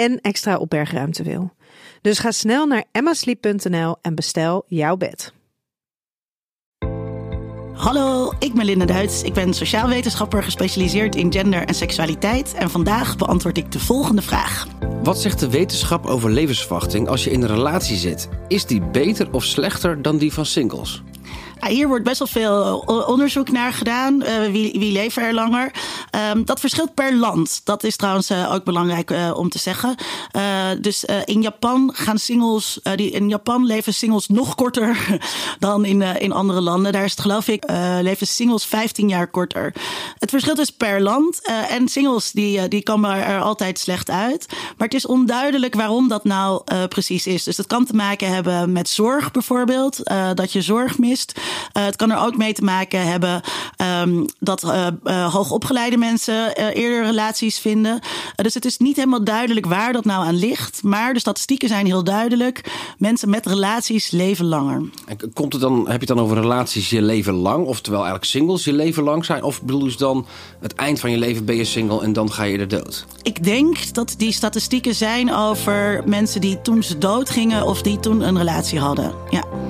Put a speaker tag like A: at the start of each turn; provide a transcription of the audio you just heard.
A: en extra opbergruimte wil. Dus ga snel naar emmasleep.nl en bestel jouw bed.
B: Hallo, ik ben Linda Duits. Ik ben sociaal wetenschapper gespecialiseerd in gender en seksualiteit. En vandaag beantwoord ik de volgende vraag.
C: Wat zegt de wetenschap over levensverwachting als je in een relatie zit? Is die beter of slechter dan die van singles?
B: Hier wordt best wel veel eh, onderzoek naar gedaan. Uh, wie, wie leven er langer? Um, dat verschilt per land. Dat is trouwens uh, ook belangrijk om te zeggen. dus in Japan gaan singles, die, in Japan leven singles nog korter dan in, in andere landen. Daar is het geloof ik, leven singles 15 jaar korter. Het verschilt dus per land. en singles die, die komen er altijd slecht uit. Maar het is onduidelijk waarom dat nou precies is. Dus dat kan te maken hebben met zorg bijvoorbeeld. dat je zorg mist. Uh, het kan er ook mee te maken hebben um, dat uh, uh, hoogopgeleide mensen eerder relaties vinden. dus het is niet helemaal duidelijk waar dat nou aan ligt. Maar de statistieken zijn heel duidelijk. Mensen met relaties leven langer.
C: En komt het dan, heb je het dan over relaties je leven lang? Oftewel eigenlijk singles je leven lang zijn? Of bedoel je dan het eind van je leven ben je single en dan ga je er dood?
B: Ik denk dat die statistieken zijn over mensen die toen ze dood gingen of die toen een relatie hadden. Ja.